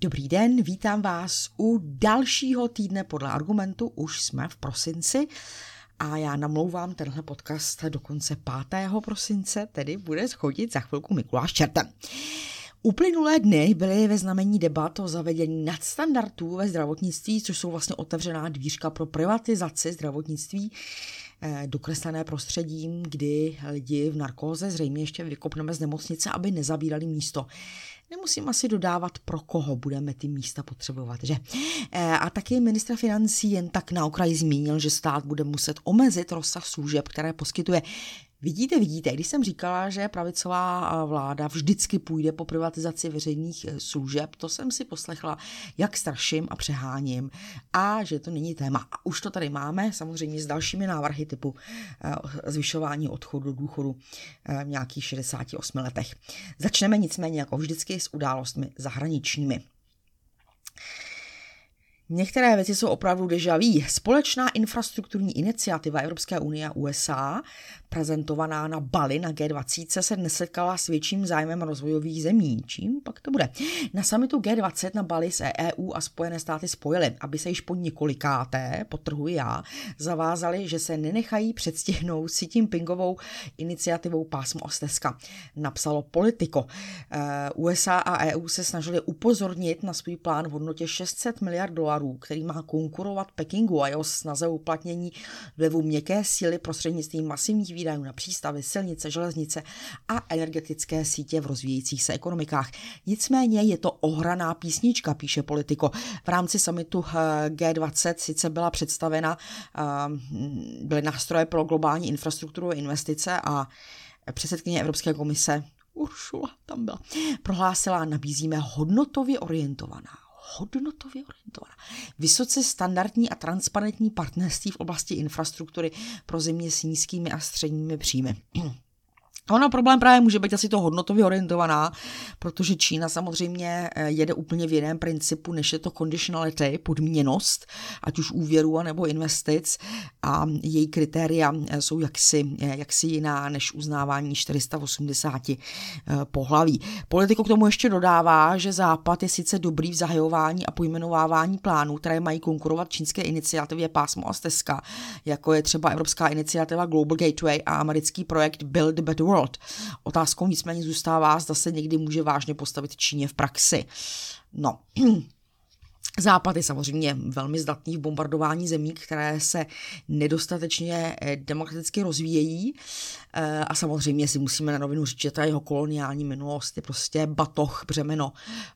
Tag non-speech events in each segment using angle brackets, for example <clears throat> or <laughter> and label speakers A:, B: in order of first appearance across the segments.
A: Dobrý den, vítám vás u dalšího týdne podle argumentu. Už jsme v prosinci a já namlouvám tenhle podcast do konce 5. prosince, tedy bude schodit za chvilku Mikuláš Čertem. Uplynulé dny byly ve znamení debat o zavedení nadstandardů ve zdravotnictví, což jsou vlastně otevřená dvířka pro privatizaci zdravotnictví eh, dokreslené prostředím, kdy lidi v narkóze zřejmě ještě vykopneme z nemocnice, aby nezabírali místo. Nemusím asi dodávat, pro koho budeme ty místa potřebovat, že? Eh, a taky ministra financí jen tak na okraji zmínil, že stát bude muset omezit rozsah služeb, které poskytuje Vidíte, vidíte, když jsem říkala, že pravicová vláda vždycky půjde po privatizaci veřejných e, služeb, to jsem si poslechla, jak straším a přeháním a že to není téma. A už to tady máme, samozřejmě s dalšími návrhy typu zvyšování odchodu do důchodu v nějakých 68 letech. Začneme nicméně jako vždycky s událostmi zahraničními. Některé věci jsou opravdu deja vu. Společná infrastrukturní iniciativa Evropské unie a USA, prezentovaná na Bali na G20, se nesetkala s větším zájmem rozvojových zemí. Čím pak to bude? Na samitu G20 na Bali se EU a Spojené státy spojily, aby se již po několikáté, potrhuji já, zavázali, že se nenechají předstihnout si tím pingovou iniciativou pásmo Osteska. Napsalo Politico. Eh, USA a EU se snažili upozornit na svůj plán v hodnotě 600 miliard dolarů dolarů, který má konkurovat Pekingu a jeho snaze uplatnění vlivu měkké síly prostřednictvím masivních výdajů na přístavy, silnice, železnice a energetické sítě v rozvíjejících se ekonomikách. Nicméně je to ohraná písnička, píše politiko. V rámci samitu eh, G20 sice byla představena, eh, byly nástroje pro globální infrastrukturu investice a předsedkyně Evropské komise Uršula tam byla, prohlásila, nabízíme hodnotově orientovaná, hodnotově orientovaná. Vysoce standardní a transparentní partnerství v oblasti infrastruktury pro země s nízkými a středními příjmy. Ono problém právě může být asi to hodnotově orientovaná, protože Čína samozřejmě eh, jede úplně v jiném principu, než je to conditionality, podmíněnost, ať už úvěru nebo investic a její kritéria eh, jsou jaksi, eh, jaksi jiná než uznávání 480 pohlaví. Politiko k tomu ještě dodává, že Západ je sice dobrý v zahajování a pojmenovávání plánů, které mají konkurovat čínské iniciativě pásmo a stezka, jako je třeba Evropská iniciativa Global Gateway a americký projekt Build Better World World. Otázkou nicméně zůstává, zda se někdy může vážně postavit Číně v praxi. No, <clears throat> Západ je samozřejmě velmi zdatný v bombardování zemí, které se nedostatečně eh, demokraticky rozvíjejí eh, a samozřejmě si musíme na rovinu říct, že ta jeho koloniální minulost je prostě batoh, břemeno,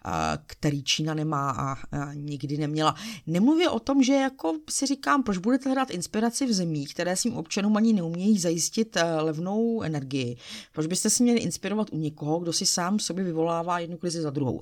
A: eh, který Čína nemá a nikdy neměla. Nemluvě o tom, že jako si říkám, proč budete hledat inspiraci v zemích, které svým občanům ani neumějí zajistit levnou energii. Proč byste si měli inspirovat u někoho, kdo si sám sobě vyvolává jednu krizi za druhou.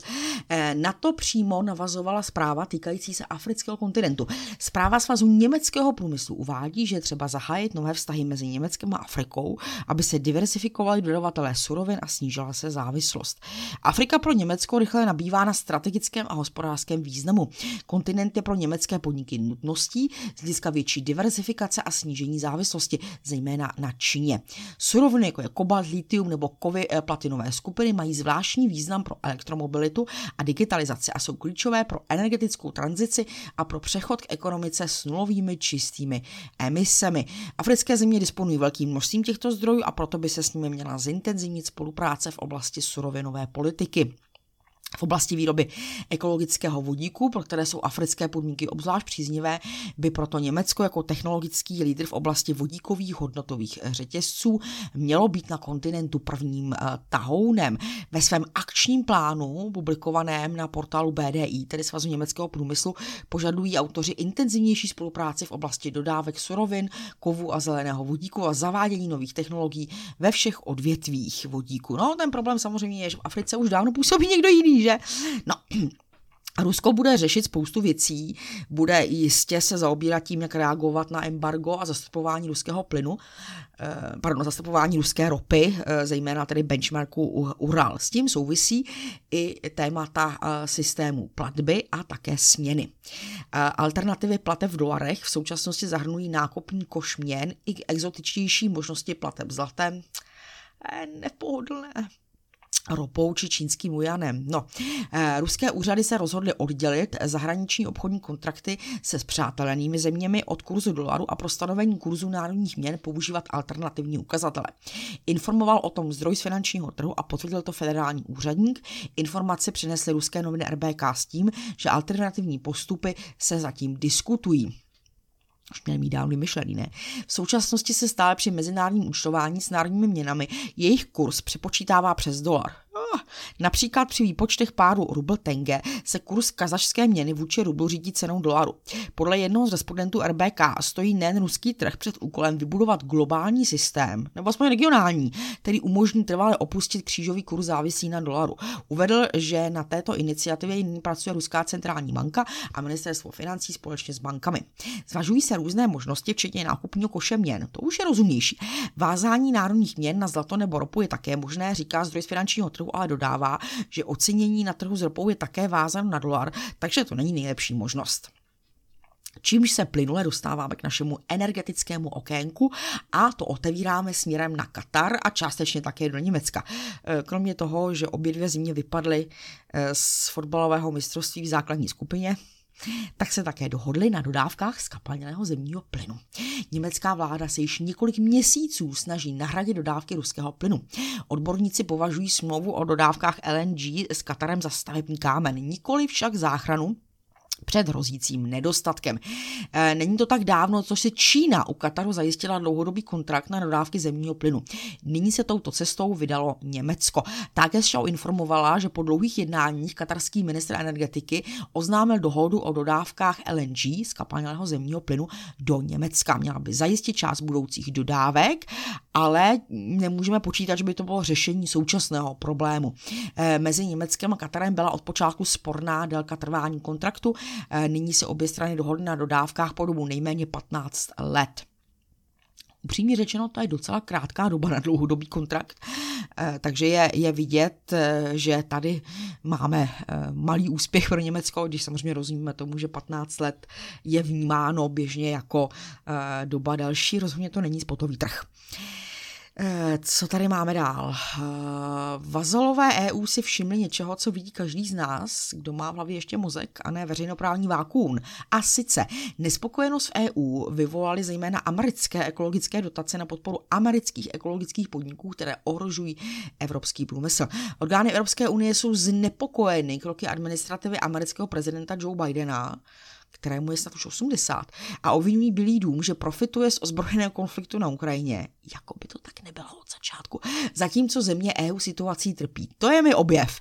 A: Na to přímo navazovala zpráva týkající se afrického kontinentu. Zpráva Svazu německého průmyslu uvádí, že třeba zahájit nové vztahy mezi Německem a Afrikou, aby se diversifikovali dodavatelé surovin a snížila se závislost. Afrika pro Německo rychle nabývá na strategickém a hospodářském významu. Kontinent je pro německé podniky nutností z hlediska větší diversifikace a snížení závislosti, zejména na Číně. Suroviny jako je kobalt, litium nebo kovy eh, platinové skupiny mají zvláštní význam pro elektromobilitu a digitalizaci a jsou klíčové pro energetickou energetickou tranzici a pro přechod k ekonomice s nulovými čistými emisemi. Africké země disponují velkým množstvím těchto zdrojů a proto by se s nimi měla zintenzivnit spolupráce v oblasti surovinové politiky. V oblasti výroby ekologického vodíku, pro které jsou africké podmínky obzvlášť příznivé, by proto Německo jako technologický lídr v oblasti vodíkových hodnotových řetězců mělo být na kontinentu prvním uh, tahounem. Ve svém akčním plánu, publikovaném na portálu BDI, tedy Svazu německého průmyslu, požadují autoři intenzivnější spolupráci v oblasti dodávek surovin, kovu a zeleného vodíku a zavádění nových technologií ve všech odvětvích vodíku. No, ten problém samozřejmě je, že v Africe už dávno působí někdo jiný, že? No, <clears throat> Rusko bude řešit spoustu věcí, bude jistě se zaobírat tím, jak reagovat na embargo a zastupování ruského plynu, eh, pardon, zastupování ruské ropy, eh, zejména tedy benchmarku Ural. S tím souvisí i témata eh, systému platby a také směny. Alternativy plateb v dolarech v současnosti zahrnují nákupní koš měn i exotičtější možnosti plateb zlatem. Nepohodlné. Ropou či čínským ujanem. No, eh, ruské úřady se rozhodly oddělit zahraniční obchodní kontrakty se spřátelenými zeměmi od kurzu dolaru a pro stanovení kurzu národních měn používat alternativní ukazatele. Informoval o tom zdroj z finančního trhu a potvrdil to federální úředník. Informace přinesly ruské noviny RBK s tím, že alternativní postupy se zatím diskutují už měli mít dávno vymyšlený, ne? V současnosti se stále při mezinárodním účtování s národními měnami jejich kurz přepočítává přes dolar. Například při výpočtech páru rubl tenge se kurz kazašské měny vůči rublu řídí cenou dolaru. Podle jednoho z respondentů RBK stojí nejen ruský trh před úkolem vybudovat globální systém, nebo aspoň regionální, který umožní trvale opustit křížový kurz závisí na dolaru. Uvedl, že na této iniciativě nyní pracuje Ruská centrální banka a ministerstvo financí společně s bankami. Zvažují se různé možnosti, včetně nákupního koše měn. To už je rozumnější. Vázání národních měn na zlato nebo ropu je také možné, říká zdroj z finančního trhu ale dodává, že ocenění na trhu s ropou je také vázáno na dolar, takže to není nejlepší možnost. Čímž se plynule dostáváme k našemu energetickému okénku a to otevíráme směrem na Katar a částečně také do Německa. E, kromě toho, že obě dvě země vypadly e, z fotbalového mistrovství v základní skupině, tak se také dohodli na dodávkách skapalněného zemního plynu. Německá vláda se již několik měsíců snaží nahradit dodávky ruského plynu. Odborníci považují smlouvu o dodávkách LNG s Katarem za stavební kámen, nikoli však záchranu před hrozícím nedostatkem. E, není to tak dávno, co si Čína u Kataru zajistila dlouhodobý kontrakt na dodávky zemního plynu. Nyní se touto cestou vydalo Německo. Také Show informovala, že po dlouhých jednáních katarský ministr energetiky oznámil dohodu o dodávkách LNG z kapalného zemního plynu do Německa. Měla by zajistit část budoucích dodávek, ale nemůžeme počítat, že by to bylo řešení současného problému. E, mezi Německem a Katarem byla od počátku sporná délka trvání kontraktu, Eh, nyní se obě strany dohodly na dodávkách po dobu nejméně 15 let. Upřímně řečeno, to je docela krátká doba na dlouhodobý kontrakt, eh, takže je, je vidět, eh, že tady máme malý úspěch pro Německo, když samozřejmě rozumíme tomu, že 15 let je vnímáno běžně jako doba další, rozhodně to není spotový trh. Eh, co tady máme dál? Eh, vazalové EU si všimli něčeho, co vidí každý z nás, kdo má v hlavě ještě mozek a ne veřejnoprávní vákuum. A sice nespokojenost v EU vyvolaly zejména americké ekologické dotace na podporu amerických ekologických podniků, které ohrožují evropský průmysl. Orgány Evropské unie jsou znepokojeny kroky administrativy amerického prezidenta Joe Bidena, kterému je snad už 80, a obvinují Bílý dům, že profituje z ozbrojeného konfliktu na Ukrajině, jako by to tak nebylo od začátku. Zatímco země EU situací trpí. To je mi objev,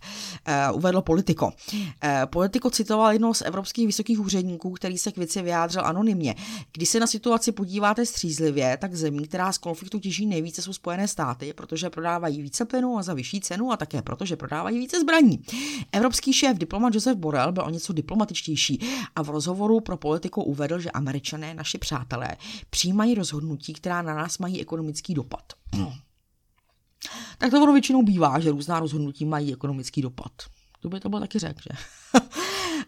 A: uh, uvedlo Politico. Uh, Politico citoval jednoho z evropských vysokých úředníků, který se k věci vyjádřil anonymně. Když se na situaci podíváte střízlivě, tak zemí, která z konfliktu těží nejvíce, jsou Spojené státy, protože prodávají více plynu a za vyšší cenu a také proto, že prodávají více zbraní. Evropský šéf diplomat Josef Borrell byl o něco diplomatičtější a v rozhovoru pro Politico uvedl, že američané, naši přátelé, přijímají rozhodnutí, která na nás mají ekonomický dopad. Tak to ono většinou bývá, že různá rozhodnutí mají ekonomický dopad. To by to bylo taky řekl, že?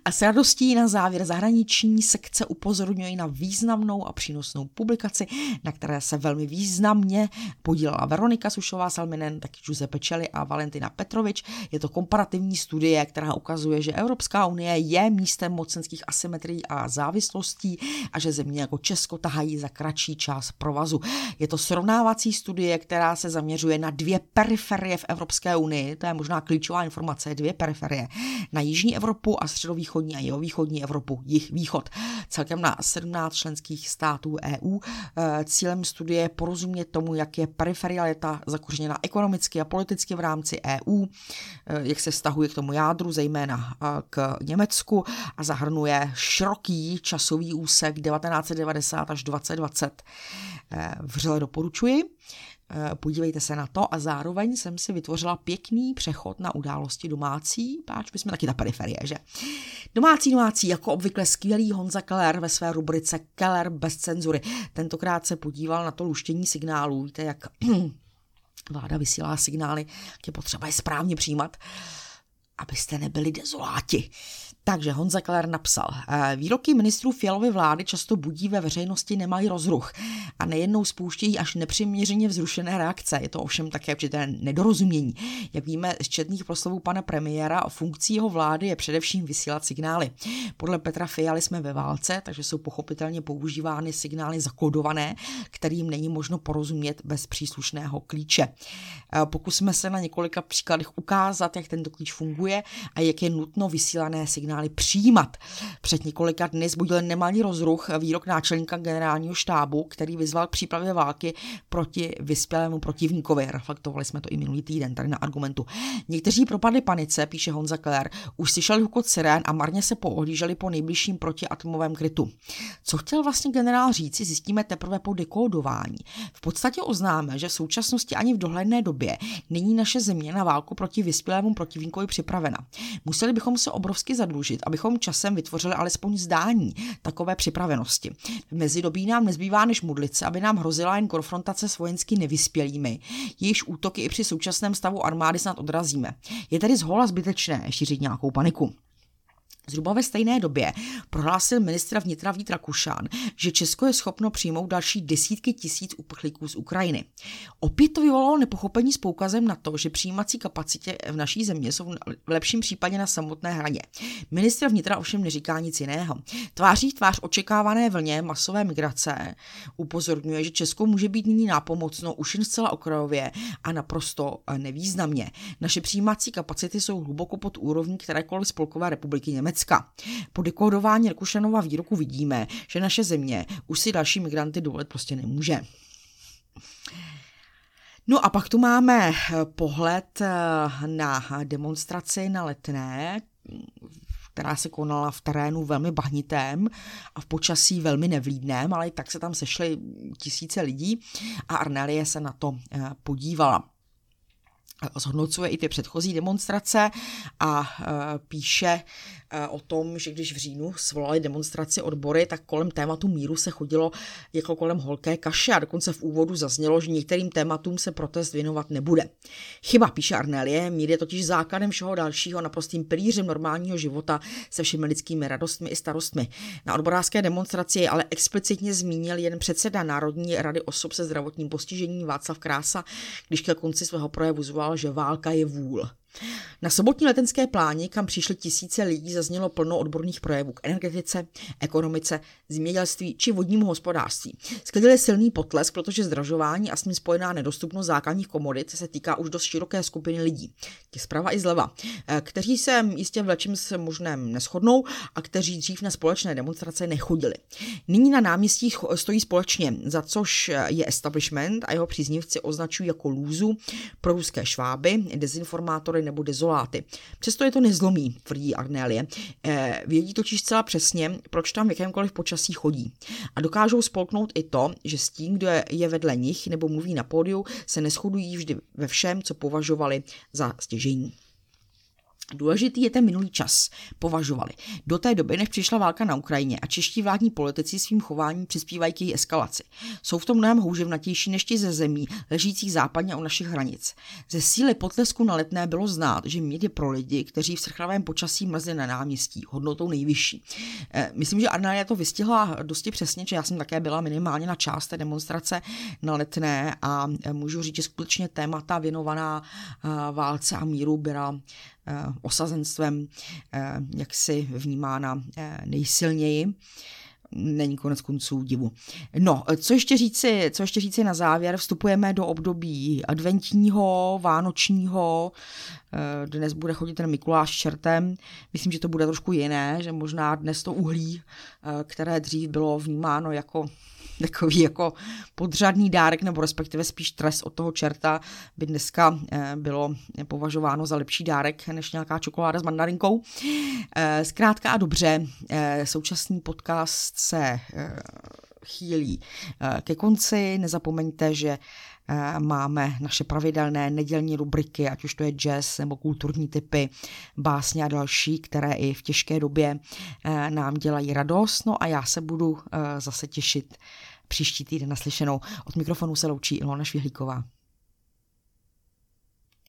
A: A s radostí na závěr zahraniční sekce upozorňuje na významnou a přínosnou publikaci, na které se velmi významně podílela Veronika Sušová Salminen, taky Giuseppe Celli a Valentina Petrovič. Je to komparativní studie, která ukazuje, že Evropská unie je místem mocenských asymetrií a závislostí a že země jako Česko tahají za kratší čas provazu. Je to srovnávací studie, která se zaměřuje na dvě periferie v Evropské unii, to je možná klíčová informace, dvě periferie, na Jižní Evropu a středovýchodní východní a jihovýchodní Evropu, jich východ, celkem na 17 členských států EU. Eh, cílem studie je porozumět tomu, jak je periferialita zakořeněna ekonomicky a politicky v rámci EU, eh, jak se vztahuje k tomu jádru, zejména eh, k Německu a zahrnuje široký časový úsek 1990 až 2020. Vřele doporučuji. Eh, podívejte se na to a zároveň jsem si vytvořila pěkný přechod na události domácí, páč my jsme taky ta periferie, že? Domácí, domácí, jako obvykle skvělý Honza Keller ve své rubrice Keller bez cenzury. Tentokrát se podíval na to luštění signálů, víte, jak <clears throat> vláda vysílá signály, je potřeba je správně přijímat. abyste nebyli dezoláti. Takže Honza Keller napsal, eh, výroky ministrů Fialovy vlády často budí ve veřejnosti nemají rozruch a nejednou spouštějí až nepřiměřeně vzrušené reakce. Je to ovšem také určité nedorozumění. Jak víme z četných proslovů pana premiéra, funkcí jeho vlády je především vysílat signály. Podle Petra Fialy jsme ve válce, takže jsou pochopitelně používány signály zakodované, kterým není možno porozumět bez příslušného klíče. Eh, pokusíme se na několika příkladech ukázat, jak tento klíč funguje a jak je nutno vysílané signály signály přijímat. Před několika dny zbudil nemalý rozruch výrok náčelníka generálního štábu, který vyzval k přípravě války proti vyspělému protivníkovi. Reflektovali jsme to i minulý týden tady na argumentu. Někteří propadli panice, píše Honza Keller, už slyšeli hukot sirén a marně se poohlíželi po nejbližším protiatomovém krytu. Co chtěl vlastně generál říci, zjistíme teprve po dekódování. V podstatě oznáme, že v současnosti ani v dohledné době není naše země na válku proti vyspělému protivníkovi připravena. Museli bychom se obrovsky zadlužit abychom časem vytvořili alespoň zdání takové připravenosti. V mezidobí nám nezbývá než modlit se, aby nám hrozila jen konfrontace s vojensky nevyspělými, jejichž útoky i při současném stavu armády snad odrazíme. Je tedy zhola zbytečné šířit nějakou paniku. Zhruba ve stejné době prohlásil ministra vnitra Vít Rakušan, že Česko je schopno přijmout další desítky tisíc uprchlíků z Ukrajiny. Opět to vyvolalo nepochopení s poukazem na to, že přijímací kapacitě v naší země jsou v lepším případě na samotné hraně. Ministr vnitra ovšem neříká nic jiného. Tváří tvář očekávané vlně masové migrace upozorňuje, že Česko může být nyní nápomocno už jen zcela okrajově a naprosto nevýznamně. Naše přijímací kapacity jsou hluboko pod úrovní kterékoliv spolkové republiky Německa. Německa. Po dekódování Rakušanova výroku vidíme, že naše země už si další migranty dovolit prostě nemůže. No a pak tu máme pohled eh, na demonstraci na letné, která se konala v terénu velmi bahnitém a v počasí velmi nevlídném, ale i tak se tam sešly tisíce lidí a Arnelie se na to eh, podívala zhodnocuje i ty předchozí demonstrace a e, píše e, o tom, že když v říjnu svolali demonstraci odbory, tak kolem tématu míru se chodilo jako kolem holké kaše a dokonce v úvodu zaznělo, že některým tématům se protest věnovat nebude. Chyba, píše Arnelie, mír je totiž základem všeho dalšího, naprostým pilířem normálního života se všemi lidskými radostmi i starostmi. Na odborářské demonstraci je ale explicitně zmínil jen předseda Národní rady osob se zdravotním postižením Václav Krása, když ke konci svého projevu zval že válka je vůl. Na sobotní letenské pláni, kam přišly tisíce lidí, zaznělo plno odborných projevů k energetice, ekonomice, zemědělství či vodnímu hospodářství. Sklidili silný potlesk, protože zdražování a s ním spojená nedostupnost základních komodit se týká už dost široké skupiny lidí. Ti zprava i zleva, eh, kteří se jistě v lečím s možném neschodnou a kteří dřív na společné demonstrace nechodili. Nyní na náměstích stojí společně, za což je establishment a jeho příznivci označují jako lůzu, pro ruské šváby, dezinformátory nebo dezoláty. Přesto je to nezlomí, tvrdí Agnélie. Eh, vědí totiž zcela přesně, proč tam v jakémkoliv počasí chodí. A dokážou spolknout i to, že s tím, kdo je vedle nich nebo mluví na pódiu, se neschodují vždy ve všem, co považovali za stěžení. Důležitý je ten minulý čas, považovali. Do té doby, než přišla válka na Ukrajině a čeští vládní politici svým chováním přispívají k její eskalaci. Jsou v tom mnohem houževnatější než ti ze zemí, ležících západně u našich hranic. Ze síly potlesku na letné bylo znát, že mír je pro lidi, kteří v srchlavém počasí mrzli na náměstí, hodnotou nejvyšší. E, myslím, že Arnalia to vystihla dosti přesně, že já jsem také byla minimálně na část té demonstrace na letné a e, můžu říct, že skutečně témata věnovaná e, válce a míru byla Eh, osazenstvem eh, jaksi vnímána eh, nejsilněji není konec konců divu. No, co ještě říci, co ještě říci na závěr? Vstupujeme do období adventního, vánočního, dnes bude chodit ten Mikuláš čertem. Myslím, že to bude trošku jiné, že možná dnes to uhlí, které dřív bylo vnímáno jako <laughs> takový jako podřadný dárek, nebo respektive spíš trest od toho čerta, by dneska eh, bylo považováno za lepší dárek než nějaká čokoláda s mandarinkou. Eh, zkrátka a dobře, eh, současný podcast se chýlí ke konci. Nezapomeňte, že máme naše pravidelné nedělní rubriky, ať už to je jazz nebo kulturní typy, básně a další, které i v těžké době nám dělají radost. No a já se budu zase těšit příští týden naslyšenou. Od mikrofonu se loučí Ilona Švihlíková.